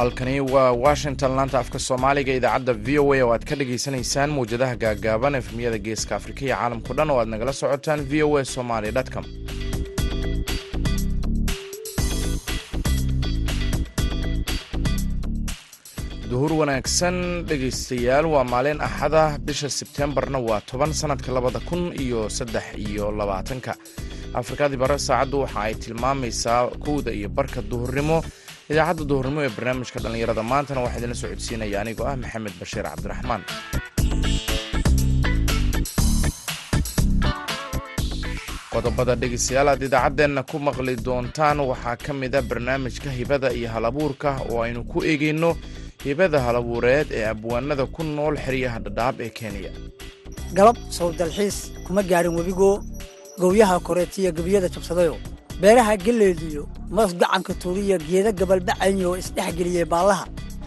halkani waa washington. Laanta afka soomaaliga idaacadda v o a oo aad ka dhagaysanaysaan mawjadaha gaagaaban efmiyada geeska afrika iyo caalamkao dhan oo aad nagala socotaan v o a somaly com. Duhur wanaagsan dhegaystayaal waa maalin axada bisha sebtembarna waa toban sanadka labada kun iyo saddex iyo labaatanka. Afrikadii bare saacaddu waxa ay tilmaamaysaa kowda iyo barka duhurnimo idaacadda duhurnimo ee barnaamijka dhallinyarada maantana waxaa idinla socodsiinaya anigoo ah maxamed bashiir cabdiraxmaan. qodobada dhegeystayaal aad idaacaddeenna ku maqli doontaan waxaa ka mida barnaamijka hibada iyo halabuurka oo aynu ku eegeyno hibada halabuureed ee abwaanada ku nool xeryaha dhadhaab ee kenya. Galab sow dalxiis kuma gaadhin webigoo gowyaha koreetiyo gebiyada jabsadayo beeraha gelleediyo mas gacanka tuuriya geeda gabalbacaynoo isdhexgeliyey baallaha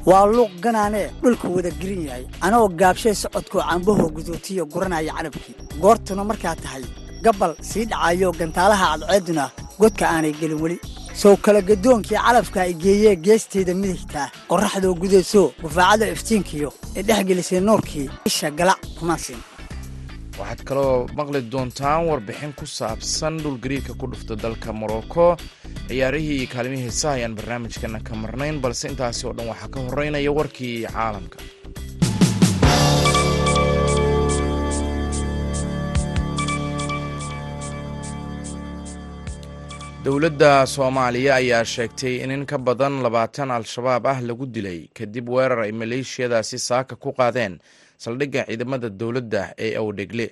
waa luuq ganaanee dhulka wada gerin yahay anoo gaabshay socodkoo cambahoo gudootiyo guranaya canabkii goortuna markaa tahay gabbal sii dhacayo gantaalaha cadceedduna godka aanay gelin weli. Sow kala gadoonkii calafka ay geeyee geesteeda midigtaa qorraxdoo gudaysoo gufaacada iftiinkiyo ee dhex gelisay nuurkii isha galac kuma siin waxaad kaloo maqli doontaan warbixin ku saabsan dhulgariirka ku dhufta dalka morocco. Ciyaarihii iyo kaalimihii heesaha ayaan barnaamijkana ka marnayn balse intaasi oo dhan waxaa ka horeynaya warkii caalamka. Dowladda soomaaliya ayaa sheegtay in in ka badan labaatan al-shabaab ah lagu dilay kadib weerar ay maleeshiyadaasi saaka ku qaadeen saldhigga ciidamada dowladda ee awdhegle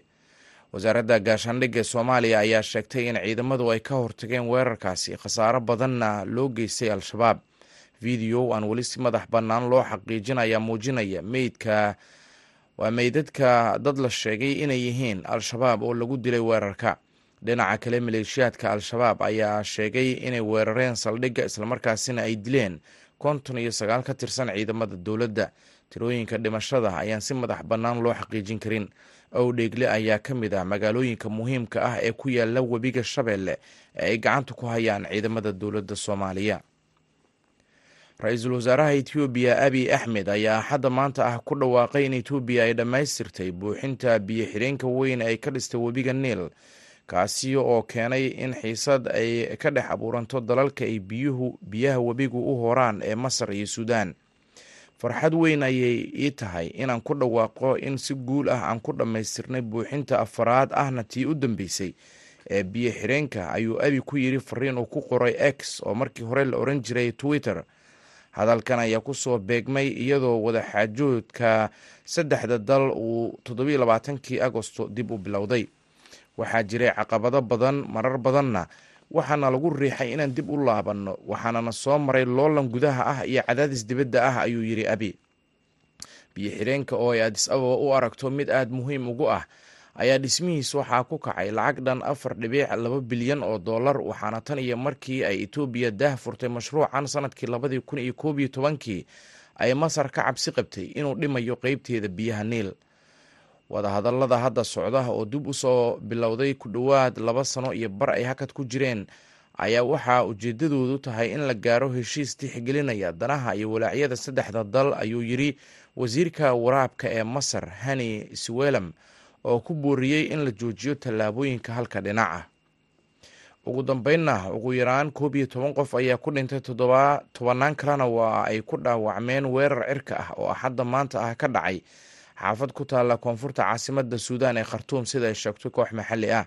wasaaradda gaashaandhigga soomaaliya ayaa sheegtay in ciidamadu ay ka hortageen weerarkaasi khasaaro badanna loo geystay al-shabaab. Video aan weli si madax bannaan loo xaqiijin ayaa muujinaya meydka waa meydadka dad la sheegay inay yihiin al-shabaab oo lagu dilay weerarka. Dhinaca kale maleeshiyaadka al-shabaab ayaa sheegay inay weerareen saldhigga islamarkaasina ay dileen konton iyo sagaal ka tirsan ciidamada dowladda tirooyinka dhimashada ayaan si madax bannaan loo xaqiijin karin. Owdheegle ayaa ka mid ah magaalooyinka muhiimka ah ee ku yaalla webiga shabeelle ee ay gacanta ku hayaan ciidamada dowladda soomaaliya. Ra'iisul wasaaraha etoobiya abiy axmed ayaa axadda maanta ah ku dhawaaqay in etoobiya ay dhammaystirtay buuxinta biyo xireenka weyn ay ka dhistay webiga niil kaasi oo keenay in xiisad ay ka dhex abuuranto dalalka ay biyuhu biyaha webigu u horaan ee masar iyo suudaan farxad weyn ayay ii tahay inaan ku dhawaaqo in si guul ah aan ku dhammaystirnay buuxinta afaraad ahna tii u dambeysay. Ee biyo xireenka ayuu abi ku yidhi fariin uu ku qoray x oo markii hore la oran jiray twitter. Hadalkan ayaa ku soo beegmay iyadoo wadaxaajoodka saddexda dal uu toddobiyo labaatankii agosto dib u bilowday. Waxaa jiray caqabado badan marar badanna waxaana lagu riixay inaan dib u laabanno waxaanana soo maray loolan gudaha ah iyo cadaadis dibadda ah ayuu yidhi abi biyo xireenka oo ay adis ababa u aragto mid aada muhiim ugu ah ayaa dhismihiis waxaa ku kacay lacag dhan afar dhibiic laba bilyan oo dollar waxaana tan iyo markii ay etoobiya daah furtay mashruucan sannadkii labadii kun iyo koob iyo tobankii ay masar ka cabsi qabtay inuu dhimayo qeybteeda biyaha niil wadahadallada hadda socda oo dib u soo bilowday ku dhowaad laba sano iyo bar ay hakad ku jireen ayaa waxaa ujeedadoodu tahay in la gaaro heshiis tixgelinaya danaha iyo walaacyada saddexda dal ayuu yidhi wasiirka waraabka ee masar hani swelam oo ku booriyey in la joojiyo tallaabooyinka halka dhinaca. Ugu dambeynna ugu yaraan koob iyo toban qof ayaa ku dhintay tobannaan kalena waa ay ku dhaawacmeen weerar cirka ah oo axadda maanta ah ka dhacay xaafad ku taalla koonfurta caasimadda suudaan ee khartuum sida ay sheegtay koox maxalli ah.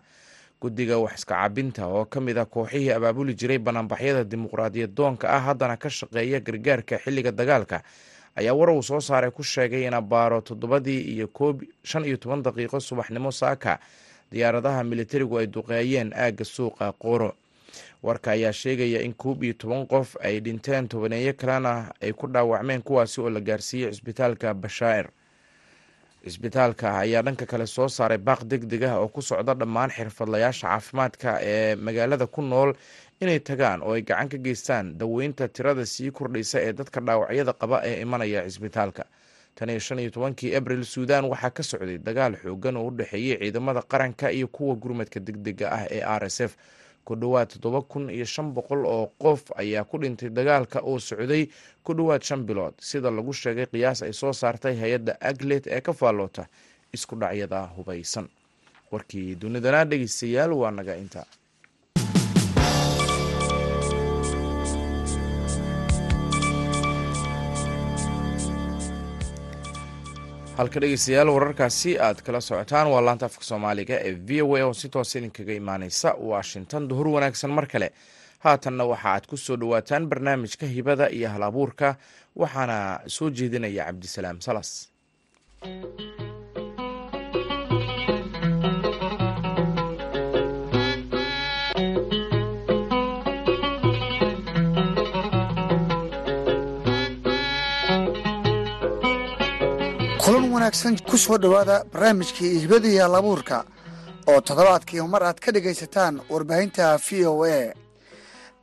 Guddiga wax iska cabinta oo ka mid ah kooxihii abaabuli jiray banaanbaxyada dimuqraadiyad doonka ah haddana ka shaqeeya gargaarka xilliga dagaalka ayaa war soo saaray ku sheegay in abaaro toddobadii iyo shan iyo toban daqiiqo subaxnimo saaka diyaaradaha militarigu ay duqeeyeen aagga suuqa qooro warka ayaa sheegaya in koob iyo toban qof ay dhinteen tobaneeyo kalena ay ku dhaawacmeen kuwaasi oo la gaarsiiyey cisbitaalka bashaa'ir cisbitaalka ayaa dhanka kale soo saaray baaq deg deg ah oo ku socda dhammaan xirfadlayaasha caafimaadka ee magaalada ku nool inay tagaan oo ay gacan ka geystaan daweynta tirada sii kordhaysa ee dadka dhaawacyada qaba ee imanaya cisbitaalka tan iyo shan iyo tobankii abril suudan waxaa ka socday dagaal xoogan oo u dhexeeyey ciidamada qaranka iyo kuwa gurmadka deg dega ah ee r s f ku dhowaad toddoba kun iyo shan boqol oo qof ayaa ku dhintay dagaalka oo socday ku dhowaad shan bilood. Sida lagu sheegay qiyaas ay soo saartay hay'adda aglet ee ka faalloota isku dhacyada hubaysan warkii dunidana dhegeystayaal waa naga inta halka dhegeystayaal wararkaasi aad kala socotaan waa laanta afka soomaaliga ee v o a oo si toos idinkaga imaaneysa washington. Duhur wanaagsan mar kale. Haatanna waxa aad ku soo dhowaataan barnaamijka hibada iyo hal abuurka waxaana soo jeedinaya cabdisalaam salas wanaagsan ku soo dhowaada barnaamijkii hibadii halabuurka oo toddobaadkii mar aad ka dhegaysataan warbaahinta v o a.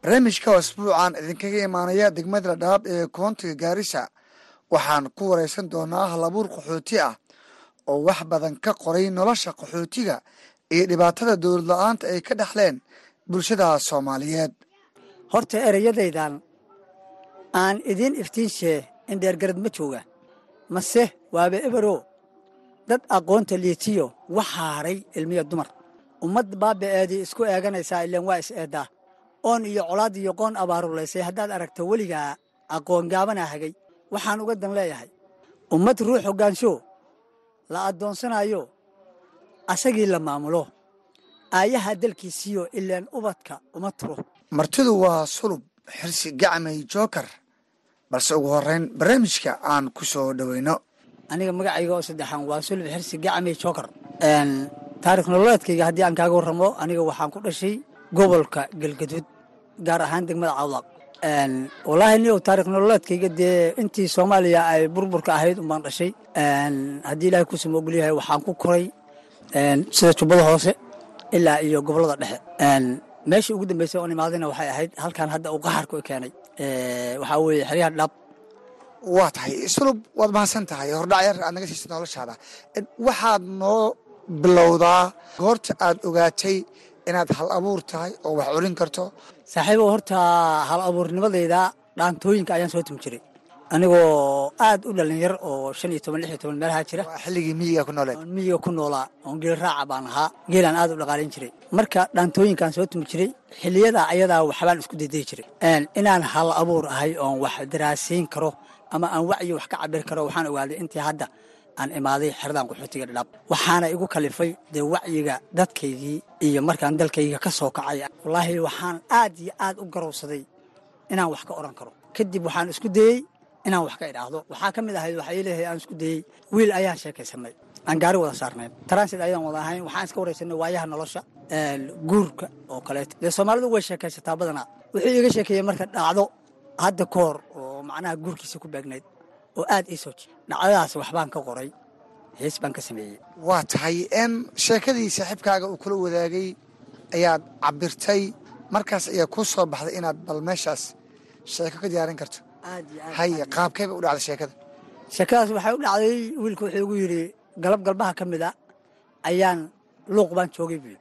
Barnaamijka asbuucan idinkaga imaanaya degmada dhaab ee koontiga gaarisa waxaan ku waraysan doonaa halabuur qaxooti ah oo wax badan ka qoray nolosha qaxootiga iyo dhibaatada dowlad la'aanta ay ka dhexleen bulshada soomaaliyeed. Horta ereyadaydan aan idiin iftiinshee in dheergarad ma jooga mase waaba ebero dad aqoonta liitiyo waxaa haray ilmiya dumar. Ummad baaba'eedii isku eeganaysaa ileen waa is eeddaa. Oon iyo colaad iyo qoon abaarulaysay haddaad aragto weligaa aqoon gaabanaa hagay. Waxaan uga dan leeyahay. Ummad ruux hoggaansho la addoonsanayo asagii la maamulo. Aayaha dalkiisiyo ileen ubadka uma turo. Martidu waa sulub xirsi gacmay jookar. Balse ugu horeyn barnaamijka aan ku soo dhoweyno aniga magacayga oo saddexaan waa sulub xirsi gacmay jookar taarikh nololeedkayga haddii aan kaaga warramo aniga waxaan ku dhashay gobolka galgaduud gaar ahaan degmada cawdaq. Wallaahi ni taarikh nololeedkayga dee intii soomaaliya ay burburka ahayd umbaan dhashay. Haddii ilaahay kusuma ogolyahay waxaan ku koray sida jubbada hoose ilaa iyo gobollada dhexe. Meeshii ugu dambeysay oon imaadayna waxay ahayd halkan hadda uu qaxarku keenay. Waxaa weeye xeryaha dhab waa tahay sulub waad mahadsan tahay hordhac yar aad naga siisa noloshaada. Waxaad noo bilowdaa goorta aad ogaatay inaad hal abuur tahay oo wax curin karto. Saaxiibow horta hal abuurnimadayda dhaantooyinka ayaan soo tumi jiray anigoo aad u dhalinyar oo shan iyo toban lix iyo toban meelaha jira. Xilligii miyiga ku nooleed miyiga ku noolaa oon geel raaca baan ahaa geelaan aad u dhaqaalayn jiray. Marka dhaantooyinkaan soo tumi jiray xilliyada ayadaa waxbaan isku dayday jiray. Inaan hal abuur ahay oon wax daraasiin karo ama aan wacyi wax ka cabir karo waxaan ogaaday intii hadda aan imaaday xeradan qaxootiga dhadhaab waxaana igu kalifay dee wacyiga dadkaygii iyo markaan dalkayga ka soo kacay. Wallaahi waxaan aad iyo aad u garowsaday inaan wax ka odhan karo. Kadib waxaan isku dayey inaan wax ka idhaahdo. Waxaa ka mid ahayd iilehay aan isku dayey wiil ayaan sheekaysanay. Aan gaari wada saarnayn transit ayaan wada ahayn. Waxaan iska waraysanay waayaha nolosha guurka oo kaleeto dee soomaalidu way sheekaysataa badanaa. Wuxuu iiga sheekeeyey marka dhacdo hadda ka oo macnaha guurkiisa ku beegnayd oo aad ii soo ji dhacdadaas waxbaan ka qoray hees baan ka sameeyey. Waa tahay n sheekadii saaxiibkaaga uu kula wadaagay ayaad cabirtay markaas ayaa ku soo baxday inaad bal meeshaas sheeko ka diyaarin karto. Haye qaabkeeba u dhacday sheekada? Sheekadaas waxay u dhacday wiilku wuxuu igu yidhi galab galbaha ka mid a ayaan luuq baan joogay buu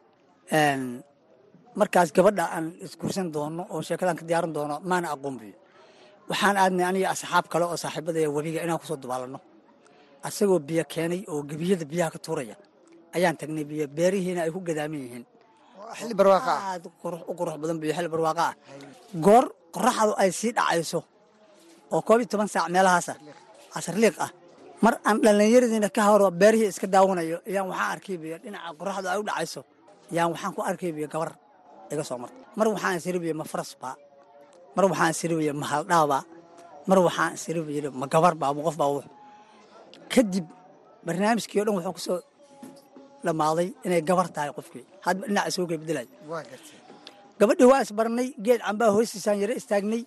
markaas gabadha aan isguursan doono oo sheekadaan ka diyaaran doono maana aqoon buyo waxaan aadnay aniga asxaab kale oo saaxiibadaya webiga inaan ku soo dubaalanno asagoo biyo keenay oo gebiyada biyaha ka tuuraya. Ayaan tagnay biyo beerihiina ay ku gadaaman yihiin. Waa xilli barwaaqa ah. Aad u qurux badan biyo xilli barwaaqa ah. Goor qoraxdu ay sii dhacayso oo koob iyo toban saac meelahaasa casarliiq ah. Mar aan dhallinyaradiina ka horo beerihii iska daawanayo ayaan waxaan arkay biyo. Dhinaca qoraxdu ay u dhacayso yaan waxaan ku arkay biyo gabar iga soo marta mar waxaan isiribiyo ma farasbaa mar waxaan isiribiyo ma haldhaabaa mar waxaan isiribiyo ma gabar baa ma qof baa kadib barnaamijkii o dhan wuxuu ku soo dhammaaday inay gabar tahay qofkii. Hadba dhinac isugu kay bedelay gabadhii waa isbarnay geed cambaa hoostiisaan yaro istaagnay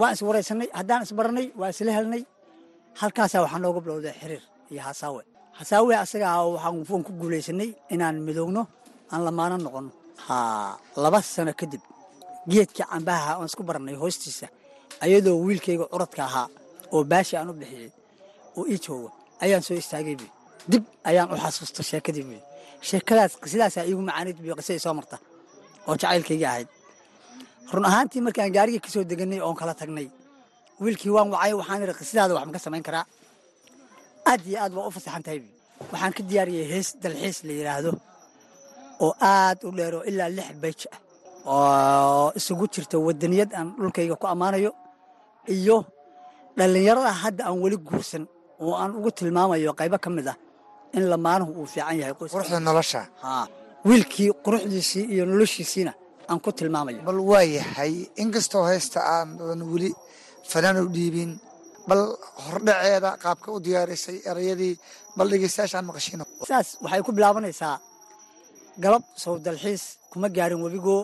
waan iswaraysanay haddaan isbarnay waa isla helnay. Halkaasaa waxaa nooga bilowday xiriir iyo hasaawe. Hasaawe asaga ah waxaan ku guulaysanay inaan midoogno aan lamaano noqono. Ha laba sano kadib geedkii cambaha oon isku barnay hoostiisa ayadoo wiilkayga curadka ahaa oo baashi aan u bixiyey oo ii joogo ayaan soo istaagay buy dib ayaan u xasuusta sheekadii buy sheekadaas sidaasaa iigu macaanid buy qisadii soo marta oo jacaylkayga ahayd. Run ahaantii markaan gaarigii ka deganay oon kala tagnay wiilkii waan wacay waxaan idhi qisidaada wax ma ka samayn karaa? Aad iyo aad waa u fasaxan tahay waxaan ka diyaariyey hees dalxiis la yidhaahdo oo aad u dheer oo ilaa lix bayj ah oo isugu jirta wadaniyad aan dhulkayga ku ammaanayo iyo dhallinyarada hadda aan weli guursan oo aan ugu tilmaamayo qaybo ka mid ah in lamaanuhu uu fiican yahay quruxda nolosha. Wiilkii quruxdiisii iyo noloshiisiina aan ku tilmaamayo. Bal waa yahay inkastoo haysta aanan weli fanaan u dhiibin bal hordhaceeda qaabka u diyaarisay erayadii bal dhegeystayaashaan maqashino saas waxay ku bilaabanaysaa galab sow dalxiis kuma gaarin webigoo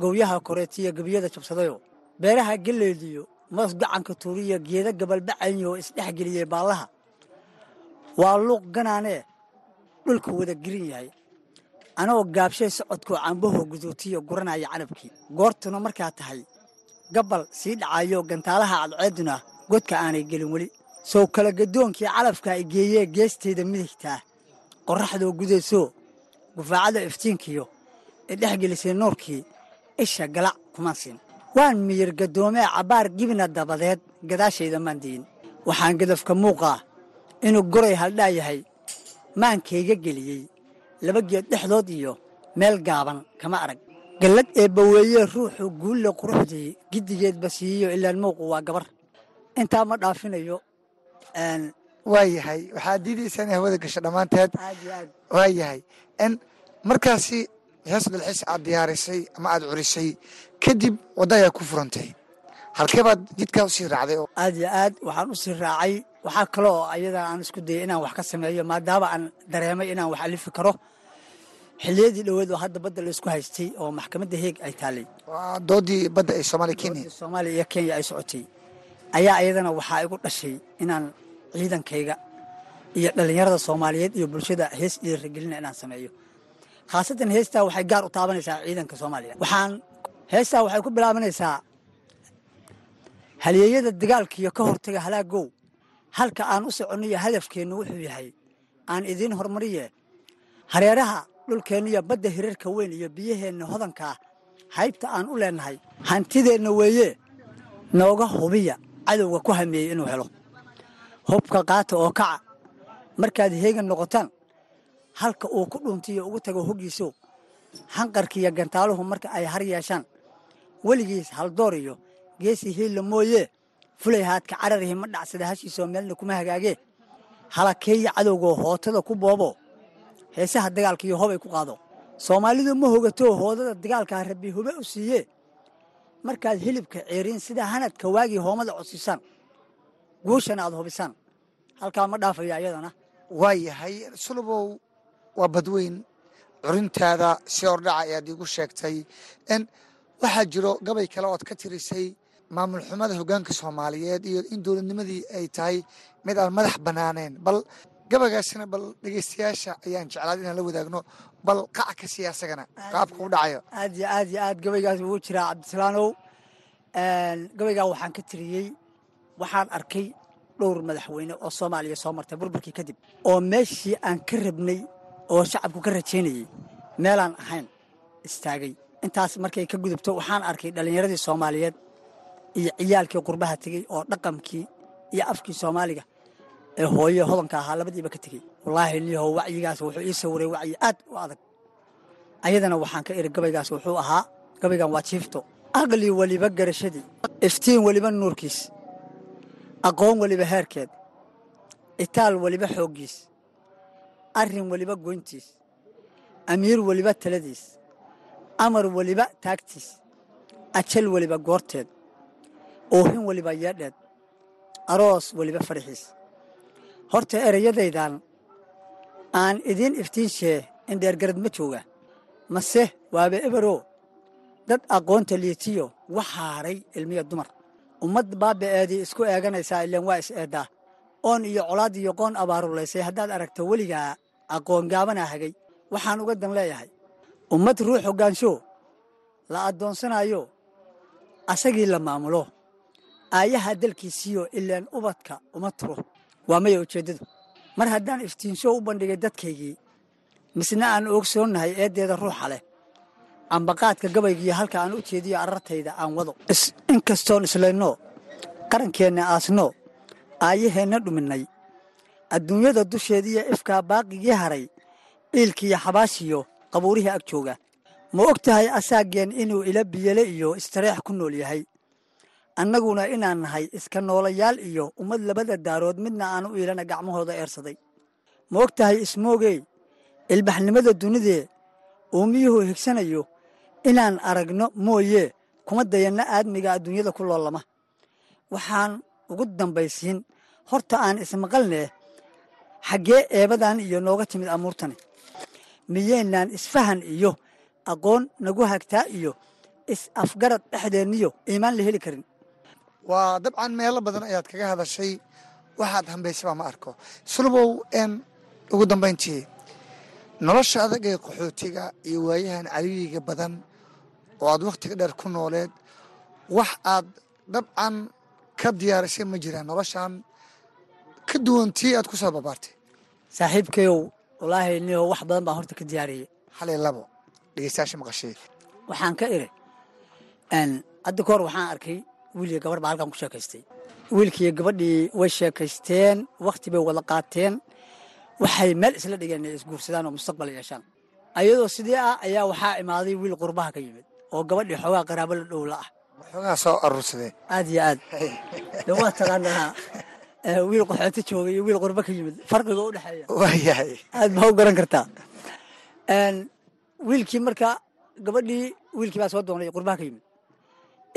gowyaha koreetiya gebiyada jabsadayo. Beeraha gelleediyo moos gacanka tuuriya geeda gabalbacayo oo isdhexgeliyey baallaha waa luuq ganaanee dhulka wada girin yahay. Anagoo gaabshay socodkoo cambahoo guduutiyo guranaya canabkii goortuna markaa tahay gabbal sii dhacayo gantaalaha cadceeduna godka aanay gelin weli. Sow kala gadoonkii calafka ay geeyee geesteeda midigtaa qorraxdoo gudaysoo gufaacada iftiinkiyo ee dhex gelisay nuurkii isha galac kuma siin. Waan miyir gadoomee cabbaar gibina dabadeed gadaashayda maan diyin waxaan gadafka muuqaa inuu goray haldhaa yahay maankayga geliyey laba geed dhexdood iyo meel gaaban kama arag. Gallad eebbaweeyee ruuxu guulle quruxdii giddigeedba siiyo ilaan muuqu waa gabar. Intaa ma dhaafinayo? Waa yahay. Waxaad diidaysaa inay hawada gasho dhammaanteed. Waa yahay. Markaasi hees dalxiis aad diyaarisay ama aad curisay kadib wadda ayaa ku furantay. Halkee baad jidkaa u sii raacday aad iyo aad waxaan u sii raacay. Waxaa kale oo ayada aan isku dayay inaan wax ka sameeyo maadaama aan dareemay inaan wax alifi karo. Xilliyadii dhoweed oo hadda badda laysku haystay oo maxkamadda heeg ay taallay waa doodii badda ee soomaaliya kenya soomaaliya iyo kenya ay socotay. Ayaa ayadana waxaa igu dhashay inaan ciidankayga iyo dhallinyarada soomaaliyeed iyo bulshada hees dhiirigelina inaan sameeyo khaasatan heestaa waxay gaar u taabanaysaa ciidanka soomaaliya waxaan heestaa waxay ku bilaabanaysaa halyeeyada dagaalkiiyo ka hortaga halaagow. Halka aan u soconniyo hadafkeennu wuxuu yahay aan idiin hormariye hareeraha dhulkeenniyo badda hirarka weyn iyo biyaheenna hodankaa haybta aan u leennahay hantideenna weeye nooga hubiya cadowga ku hameeyey inuu helo. Hubka qaata oo kaca markaad heegan noqotaan halka uu ku dhuntiyo ugu tago hoggiiso hanqarkiiyo gantaaluhu marka ay har yeeshaan weligiis haldoor iyo geesi hiilla mooyee fulay haadka cararihi ma dhacsada hashiisoo meelna kuma hagaagee halakeeya cadowgoo hootada ku boobo. Heesaha dagaalkiiyo hobay ku qaado. Soomaalidu ma hogatoo hoodada dagaalkaa rabbi hube u siiyee markaad hilibka ceeriin sida hanadka waagii hoomada codsiisaan guushana aad hubisaan. Halkaa ma dhaafayo ayadana waa yahay sulubow waa badweyn. Curintaada si hordhaca ayaad iigu sheegtay. Waxaa jiro gabay kale ood ka tirisay maamul xumada hoggaanka soomaaliyeed iyo in dowladnimadii ay tahay mid aan madax bannaaneen bal gabaygaasina bal dhegeystayaasha ayaan jeclaad inaan la wadaagno. Bal qaca ka siiya asagana qaabka u dhacayo aad iyo aad iyo aad gabaygaas wuu jiraa cabdisalaanow gabaygaa waxaan ka tiriyey waxaan arkay dhowr madaxweyne oo soomaaliya soo martay burburkii kadib. Oo meeshii aan ka rabnay oo shacabku ka rajaynayey meelaan ahayn istaagay. Intaas markay ka gudubto waxaan arkay dhallinyaradii soomaaliyeed iyo ciyaalkii qurbaha tegey oo dhaqankii iyo afkii soomaaliga ee hooye hodanka ahaa labadiiba ka tegey wallaahi liyahow wacyigaas wuxuu ii sawiray wacyi aad u adag. Ayadana waxaan ka iri gabaygaas wuxuu ahaa gabaygan waa jiifto aqli weliba garashadii iftiin weliba nuurkiis aqoon weliba heerkeed itaal weliba xooggiis arrin weliba goyntiis amiir weliba taladiis amar weliba taagtiis ajal weliba goorteed oohin weliba yeedheed aroos weliba faraxiis horta ereyadaydan aan idiin iftiinshee indheergarad ma jooga. Mase waaba eberoo dad aqoonta liitiyo waxaaray ilmiya dumar. Ummad baaba'eedii isku eeganaysaa ileen waa is eeddaa oon iyo colaad iyo qoon abaarulaysay haddaad aragto weligaa aqoon gaabanaa hagay. Waxaan uga dan leeyahay ummad ruux hoggaansho la addoonsanayo asagii la maamulo aayaha dalkiisiyo ileen ubadka uma turo. Waa maya ujeeddadu. Mar haddaan iftiinsho u bandhigay dadkaygii misna aan ogsoonnahay eeddeeda ruuxa leh ambaqaadka gabaygiiyo halka aan u jeediyo arartayda aan wado. Inkastoon islayno qarankeenna aasno aayaheenna dhuminnay adduunyada dusheediiyo ifkaa baaqigii haray iilkiiyo xabaashiyo qabuurihii ag jooga ma og tahay asaageen inuu ila biyele iyo istareex ku nool yahay? Annaguna inaan nahay iska noolayaal iyo ummad labada daarood midna aanu iilana gacmahooda eersaday. Ma og tahay ismoogey ilbaxnimada dunidee uumiyuhu higsanayo inaan aragno mooye kuma dayanna aadmiga adduunyada ku loolama? Waxaan ugu dambaysiin horta aan ismaqalnee xaggee eebadan iyo nooga timid amuurtani. Miyeynaan isfahan iyo aqoon nagu hagtaa iyo is-afgarad dhexdeenniyo iimaan la heli karin. Waa dabcan meelo badan ayaad kaga hadashay. Waxaad hambaysaba ma arko. Sulubow n ugu dambayntii nolosha adag ee qaxootiga iyo waayahan caliyiga badan oo aad wakhtiga dheer ku nooleed wax aad dabcan ka diyaarisay ma jiraan noloshan ka duwan tii aad ku soo babaartay saaxiibkayow wallaahi niyo wax badan baan horta ka diyaariyey. Hal iyo labo dhegeystayaasha maqashay. Waxaan ka iri hadda ka hor waxaan arkay wiiliyo gabarh baa halkan ku sheekaystay. Wiilkiiyo gabadhii way sheekaysteen wakhti bay wada qaateen. Waxay meel isla dhigeen inay isguursadaan oo mustaqbal yeeshaan. Ayadoo sidii ah ayaa waxaa imaaday wiil qurbaha ka yimid oo gabadhii xoogaa qaraabo la dhowla ah xoogaa soo aruursadee aad iyo aad. Waa taqaanaa wiil qaxooti jooga iyo wiil qurba ka yimid. Farqiga u dhexeeya. Waayahay aad baa u garan kartaa wiilkii marka gabadhii wiilkii baa soo doonay qurbaha ka yimid.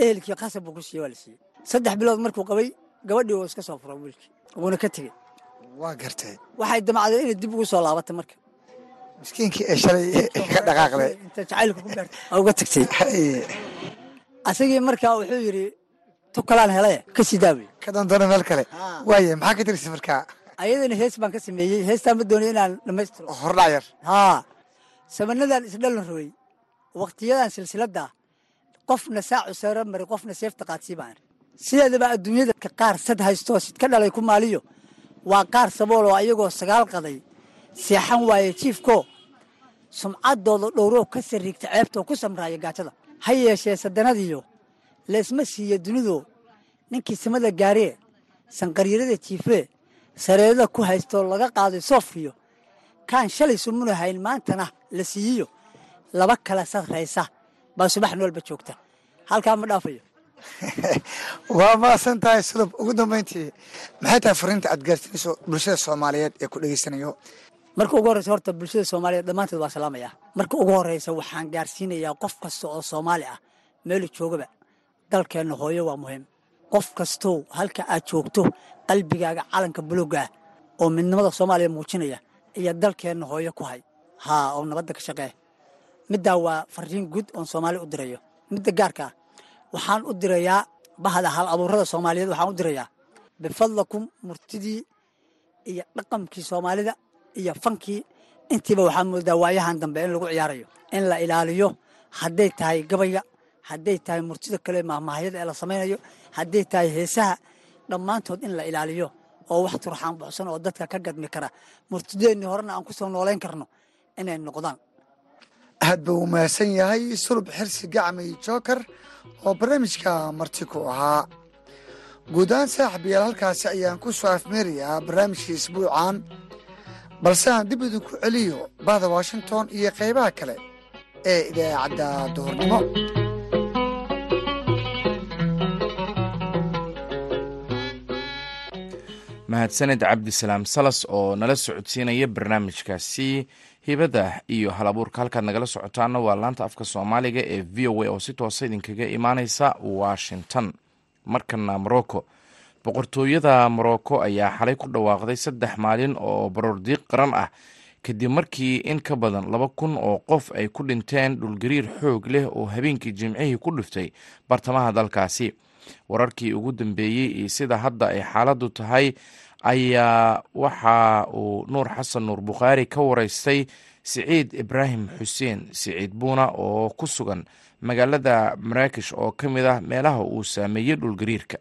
Ehelkii khasab buu ku siiyey waa la siiyey. Saddex bilood markuu qabay gabadhii wuu iska soo fura wiilkii. Wuuna ka tegey. Waa gartay. Waxay damacday inay dib ugu soo laabatay marka. Miskiinkii ee shalay ka dhaqaaqday inta jacaylka ku aa uga tagtay. Asagii markaa wuxuu yidhi tukalaan hele ka sii daawey ka dandoona meel kale. Haa. waaye maxaa ka tirisa markaa ayadana hees baan ka sameeyey. Heestaan ma doonay inaan dhammaystiro hordhac yar. Haa. Samanadan isdhalan rogay wakhtiyadan silsiladda qofna saacu sare mari qofna seefta qaadsii baan. Sideedaba adduunyada ka qaar sad haystoo sid ka dhalay ku maaliyo. Waa qaar sabool oo ayagoo sagaal qaday. Seexan waaye jiifkoo sumcaddooda dhowroo ka sariigta ceebtoo ku samraaya gaajada. Ha yeeshee sadanadiyo leesma siiya dunido ninkii samada gaaree sanqaryarada jiifee sareerada ku haystoo laga qaaday soofkiyo kaan shalay sumunahayn maantana la siiyiyo laba kala sarraysa baa subax noolba joogta. Halkaa ma dhaafayo. Waa maasan tahay sulub ugu dambayntii maxay tahay fariinta aad gaarsiinayso bulshada soomaaliyeed ee ku dhegeysanayo marka ugu horreysa horta bulshada soomaaliyeed dhammaanteed waa salaamaya. Marka ugu horreysa waxaan gaarsiinayaa qof kasta oo soomaali ah. Meelu joogaba dalkeenna hooyo waa muhiim. Qof kastow halka aad joogto qalbigaaga calanka buluga ah oo midnimada soomaaliya muujinaya iyo dalkeenna hooyo ku hay. Haa oo nabadda ka shaqee. Middaa waa fariin guud oon soomaali u dirayo. Midda gaarka waxaan u dirayaa bahda hal abuurada soomaaliyeed waxaan u dirayaa. Bifadlakum murtidii iyo dhaqankii soomaalida iyo fankii. Intiiba waxaa moodaa waayahan dambe in lagu ciyaarayo in la ilaaliyo. Hadday tahay gabayga hadday tahay murtida kale mahmaahyada ee la samaynayo hadday tahay heesaha dhammaantood in la ilaaliyo oo wax turxaan buxsan oo dadka ka gadmi kara. Murtideennii horena aan ku soo noolayn karno inay noqdaan. Aad buu umahadsan yahay sulub xirsi gacmay jookar oo barnaamijka marti ku ahaa. Guud ahaan saaxiibayaal halkaasi ayaan ku soo afmeerayaa barnaamijkii isbuucan balse aan dib idinku celiyo bahda washington iyo qaybaha kale ee idaacadda duhurnimo mahadsaned cabdisalaam salas oo nala socodsiinaya barnaamijkaasi. Hibada iyo halabuurka halkaad nagala socotaana waa laanta afka soomaaliga ee v o a oo si toosa idinkaga imaaneysa washington. Markana morocco boqortooyada morocco ayaa xalay ku dhawaaqday saddex maalin oo baroordiiq qaran ah. Kadib markii in ka badan laba kun oo qof ay ku dhinteen dhulgariir xoog leh oo habeenkii jimcihii ku dhiftay bartamaha dalkaasi wararkii ugu dambeeyey iyo sida hadda ay xaaladdu tahay ayaa waxa uu nuur xasan nuur bukhaari ka wareystay siciid ibraahim xuseen siciid buuna oo ku sugan magaalada maraakish oo ka mid ah meelaha uu saameeyey dhulgariirka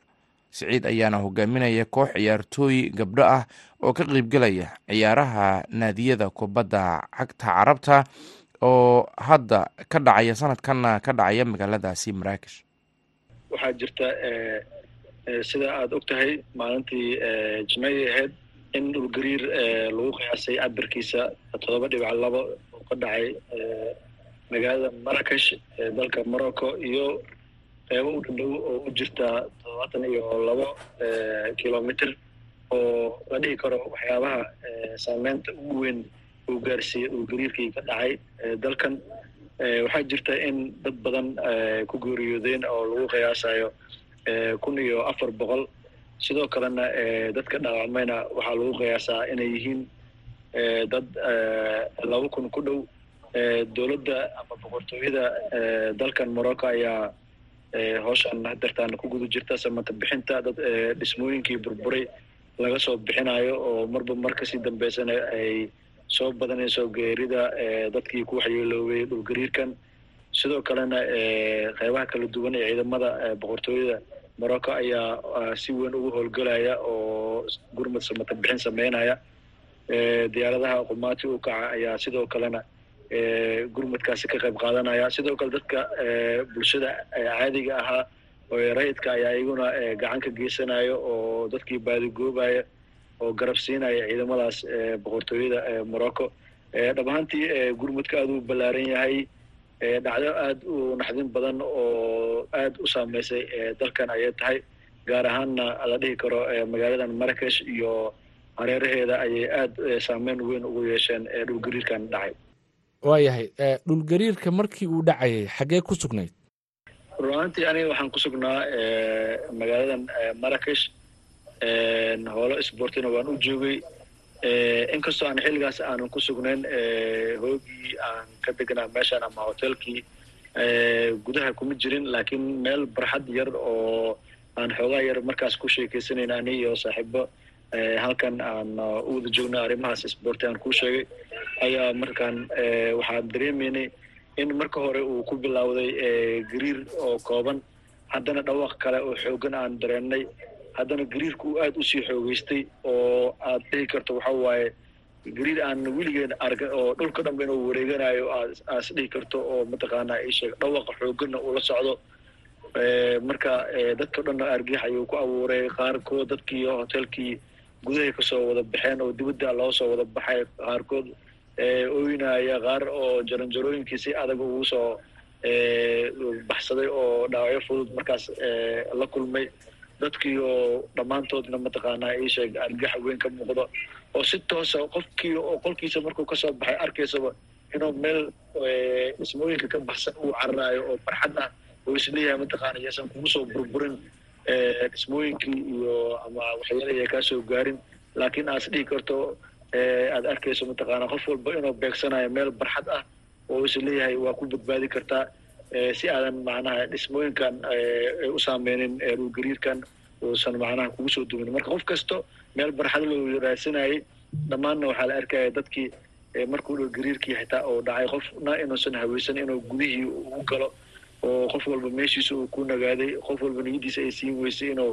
siciid ayaana hogaaminaya koox ciyaartooy gabdho ah oo ka qeybgelaya ciyaaraha naadiyada kubadda cagta carabta oo hadda ka dhacaya sanadkanna ka dhacaya magaaladaasi maraakesh waxaa jirta sida aada og tahay maalintii jimcadii ahayd in dhulgariir lagu qiyaasay cabirkiisa toddoba dhibic labo oo ka dhacay magaalada marakesh ee dalka morocco iyo qeybo u dhadhow oo u jirta toddobaatan iyo labo kilomitr oo la dhihi karo waxyaabaha saameynta ugu weyn uu gaarsiiyey dhulgariirkii ka dhacay dalkan waxaa jirta in dad badan ku geeriyoodeen oo lagu qiyaasayo kun iyo afar boqol. Sidoo kalena dadka dhaawacmayna waxaa lagu qiyaasaa inay yihiin dad laba kun ku dhow. Dowladda ama boqortooyada dalkan morocco ayaa howshan hadeertaan ku guda jirta samata bixinta. Dad dhismooyinkii burburay laga soo bixinayo oo marba mar ka sii dambeysana ay soo badanayso geerida dadkii ku waxyeeloobay dhulgariirkan. Sidoo kalena qeybaha kala duwan ee ciidamada boqortooyada morocco ayaa si weyn ugu howlgelaya oo gurmad samata bixin sameynaya. Diyaaradaha qumaati u kaca ayaa sidoo kalena gurmadkaasi ka qayb qaadanaya. Sidoo kale dadka bulshada caadiga ahaa oo rayidka ayaa iyaguna gacan ka geysanayo oo dadkii baadigoobaya oo garab siinaya ciidamadaas boqortooyada morocco. Dhab ahaantii gurmudka aada u ballaaran yahay. Dhacdo aada u naxdin badan oo aada u saameysay dalkan ayay tahay. Gaar ahaanna la dhihi karo magaaladan marakesh iyo hareeraheeda ayay aada saameyn weyn ugu yeesheen dhulgariirkan dhacay. Waayahay dhulgariirka markii uu dhacayay xaggee ku sugnayd? Run ahaantii aniga waxaan ku sugnaa magaaladan marakesh howlo sbortina waan u joogay. Inkastoo aan xilligaas aanan ku sugnayn hoogii aan ka degnaa meeshaan ama hotelkii gudaha kuma jirin laakiin meel barxad yar oo aan xoogaa yar markaas ku sheekeysanayn ani iyo saaxiibo halkan aan u wada joogna arrimahaas sborti aan kuu sheegay ayaa markaan waxaan dareemaynay in marka hore uu ku bilowday gariir oo kooban. Haddana dhawaaq kale oo xoogan aan dareennay haddana gariirku uu aada u sii xoogeystay oo aad dhihi karto waxa waaye gariir aan weligeen arga oo dhulka dhanba inuu wareeganayo aas dhihi karto oo mataqaanaa isheeg dhawaqa xooganna uu la socdo. Marka dadka dhanna argix ayuu ku abuuray qaarkood dadkii hotelkii gudahay ka soo wada baxeen oo dibadda loo soo wada baxay qaarkood ooynaya qaar oo jaranjarooyinkii si adag ugu soo baxsaday oo dhaawacyo fudud markaas la kulmay dadkii oo dhammaantoodna mataqaanaa iisheeg argax weyn ka muuqdo. Oo si toosa qofkii oo qolkiisa markuu ka soo baxay arkaysaba inuu meel dhismooyinka ka baxsan uu cararaayo oo farxad ah oo is leeyahay mataqaana yaysan kugu soo burburin dhismooyinkii iyo ama waxyeelaya kaasoo gaarin. Laakiin aas dhihi karto aad arkayso mataqaana qof walba inuu beegsanayo meel barxad ah oo is leeyahay waa ku badbaadi kartaa si aadan macnaha dhismooyinkan u saameynin dhulgariirkan uusan macnaha kugu soo dumin marka qof kasto meel barxad loo raadsanayay dhammaanna waxaa la arkaya dadkii markuu dhulgariirkii xitaa oo dhacay qofna inuusan haweysan inuu gudihii ugu galo oo qof walba meeshiisa uu ku nagaaday qof walba niyadiisa ay siin weysay inuu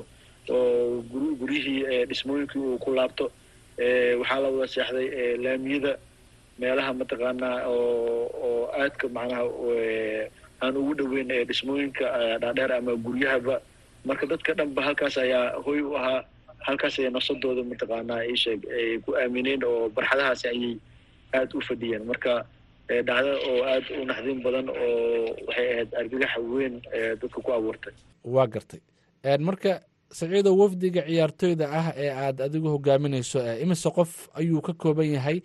guryihii dhismooyinkii uu ku laabto. Waxaa la wada seexday laamiyada meelaha mataqaanaa oo oo aadka macnaha aan ugu dhoweyn dhismooyinka dhaadheer ama guryahaba marka dadka dhanba halkaas ayaa hoy u ahaa halkaas ayay nafsadooda mataqaanaa isheeg ay ku aamineen oo barxadahaasi ayay aada u fadhiyeen. Marka dhacdo oo aada u naxdin badan oo waxay ahayd argagaxa weyn dadka ku abuurtay. Waa gartay. Marka saciido wafdiga ciyaartoyda ah ee aad adigu hogaaminayso imise qof ayuu ka kooban yahay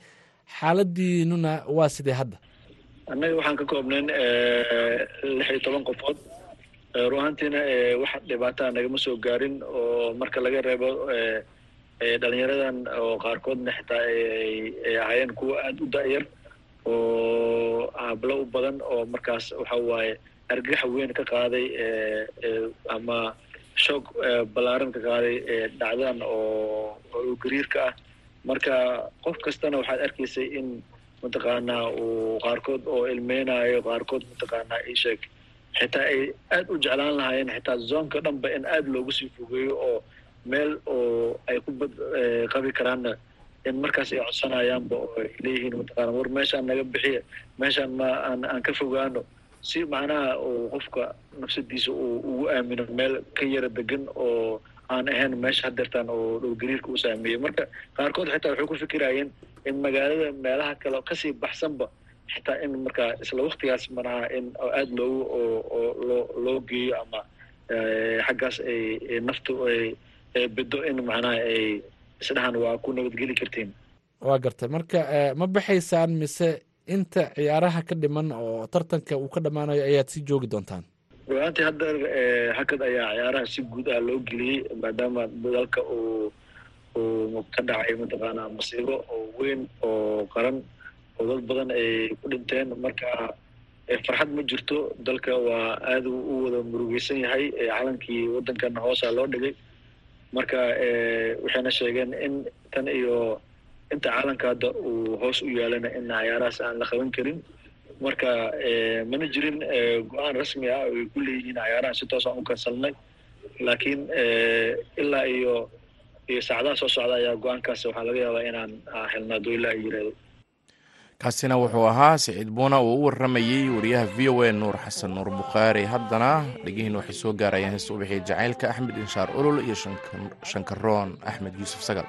xaaladiinuna waa sidee hadda annaga waxaan ka koobnayn lix iyo toban qofood. Ruahantiina wax dhibaataa nagama soo gaarin oo marka laga reebo dhalinyaradan oo qaarkoodna xitaa ay ahaayeen kuwa aada u da-yar oo hablo u badan oo markaas waxa waaye argaxa weyn ka qaaday ama shoog ballaaran ka qaaday dhacdadan oo gariirka ah. Marka qof kastana waxaad arkaysay in mataqaanaa uu qaarkood oo ilmeynayo qaarkood mataqaanaa isheeg xitaa ay aada u jeclaan lahaayeen xitaa zoonka dhanba in aada loogu sii fogeeyo oo meel oo ay ku bad qabi karaanna in markaas ay codsanayaanba oo ay leeyihiin mataqaana war meeshaan naga bixiya meeshaan ma aan aan ka fogaano. Si macnaha uu qofka nafsadiisa uu ugu aamino meel ka yara degan oo aan ahayn meesha hadeertaan oo dhowgariirka u saameeyey. Marka qaarkood xitaa waxay ku fikirayeen in magaalada meelaha kale ka sii baxsanba xitaa in markaa isla waktigaas manaha in aada loogu oo loo loo geeyo ama xaggaas ay naftu ay beddo in macnaha ay isdhahan waa ku nabadgeli kartiin. Waa gartay. Marka ma baxaysaan mise inta ciyaaraha ka dhiman oo tartanka uu ka dhammaanayo ayaad sii joogi doontaan ruaantii hadda hakad ayaa ciyaaraha si guud ah loo geliyey maadaama dalka uu uu ka dhacay mataqaanaa masiibo oo weyn oo qaran oo dad badan ay ku dhinteen. Marka farxad ma jirto. Dalka waa aada u wada murugeysan yahay calankii waddankana hoosaa loo dhigay. Marka waxayna sheegeen in tan iyo inta calanka hadda uu hoos u yaalana in ciyaarahaas aan la qaban karin marka mana jirin go'aan rasmi ah oo ay ku leeyihiin ciyaarahan si toosaan u kansalnay laakiin ilaa iyo iyo saacadaha soo socda ayaa go'aankaas waxaa laga yaabaa inaan helnaa doyla ay yiraahdo. Kaasina wuxuu ahaa siciid buuna uu u warramayey wariyaha v o a nuur xasan nuur bukhaari. Haddana dhegihiin waxay soo gaarayaan heesta u bixiyay jacaylka axmed inshaar olol iyo shankaroon axmed yuusuf sagal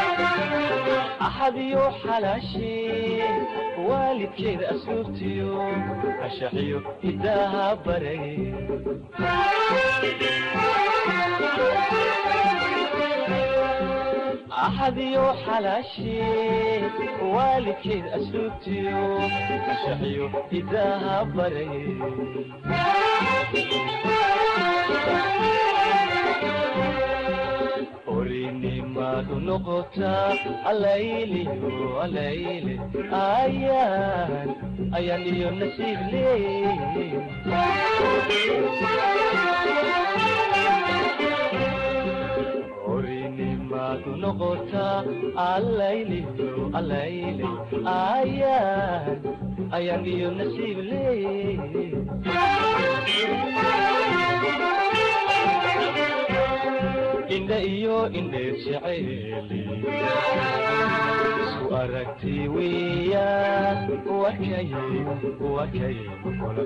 axadiyo xalaashee waalidkeeda asluubtiyo ashaxiyo hidaaha baray axadiyo xalaashee waalidkeed asluubtiyo ashaxiyo hidaaha baray orinimadu noqotaa alayliyo alayle ayaan ayaan iyo nasiib leey orinimadu noqotaa alayliyo alayle ayaan ayaan iyo nasiib leey indha iyo indheer isu aragti weeyaan wakay wakay kula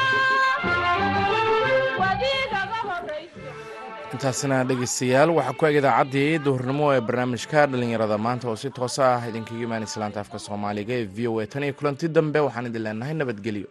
intaasina dhegeystayaal waxaa ku eg idaacaddii duhurnimo ee barnaamijka dhallinyarada maanta oo si toosa ah idinkaga imaan islaanta afka soomaaliga ee v o a tan iyo kulanti dambe waxaan idin leenahay nabadgelyo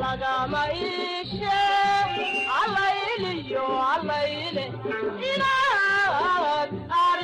lagama iishe allayliyo allayle inaad aad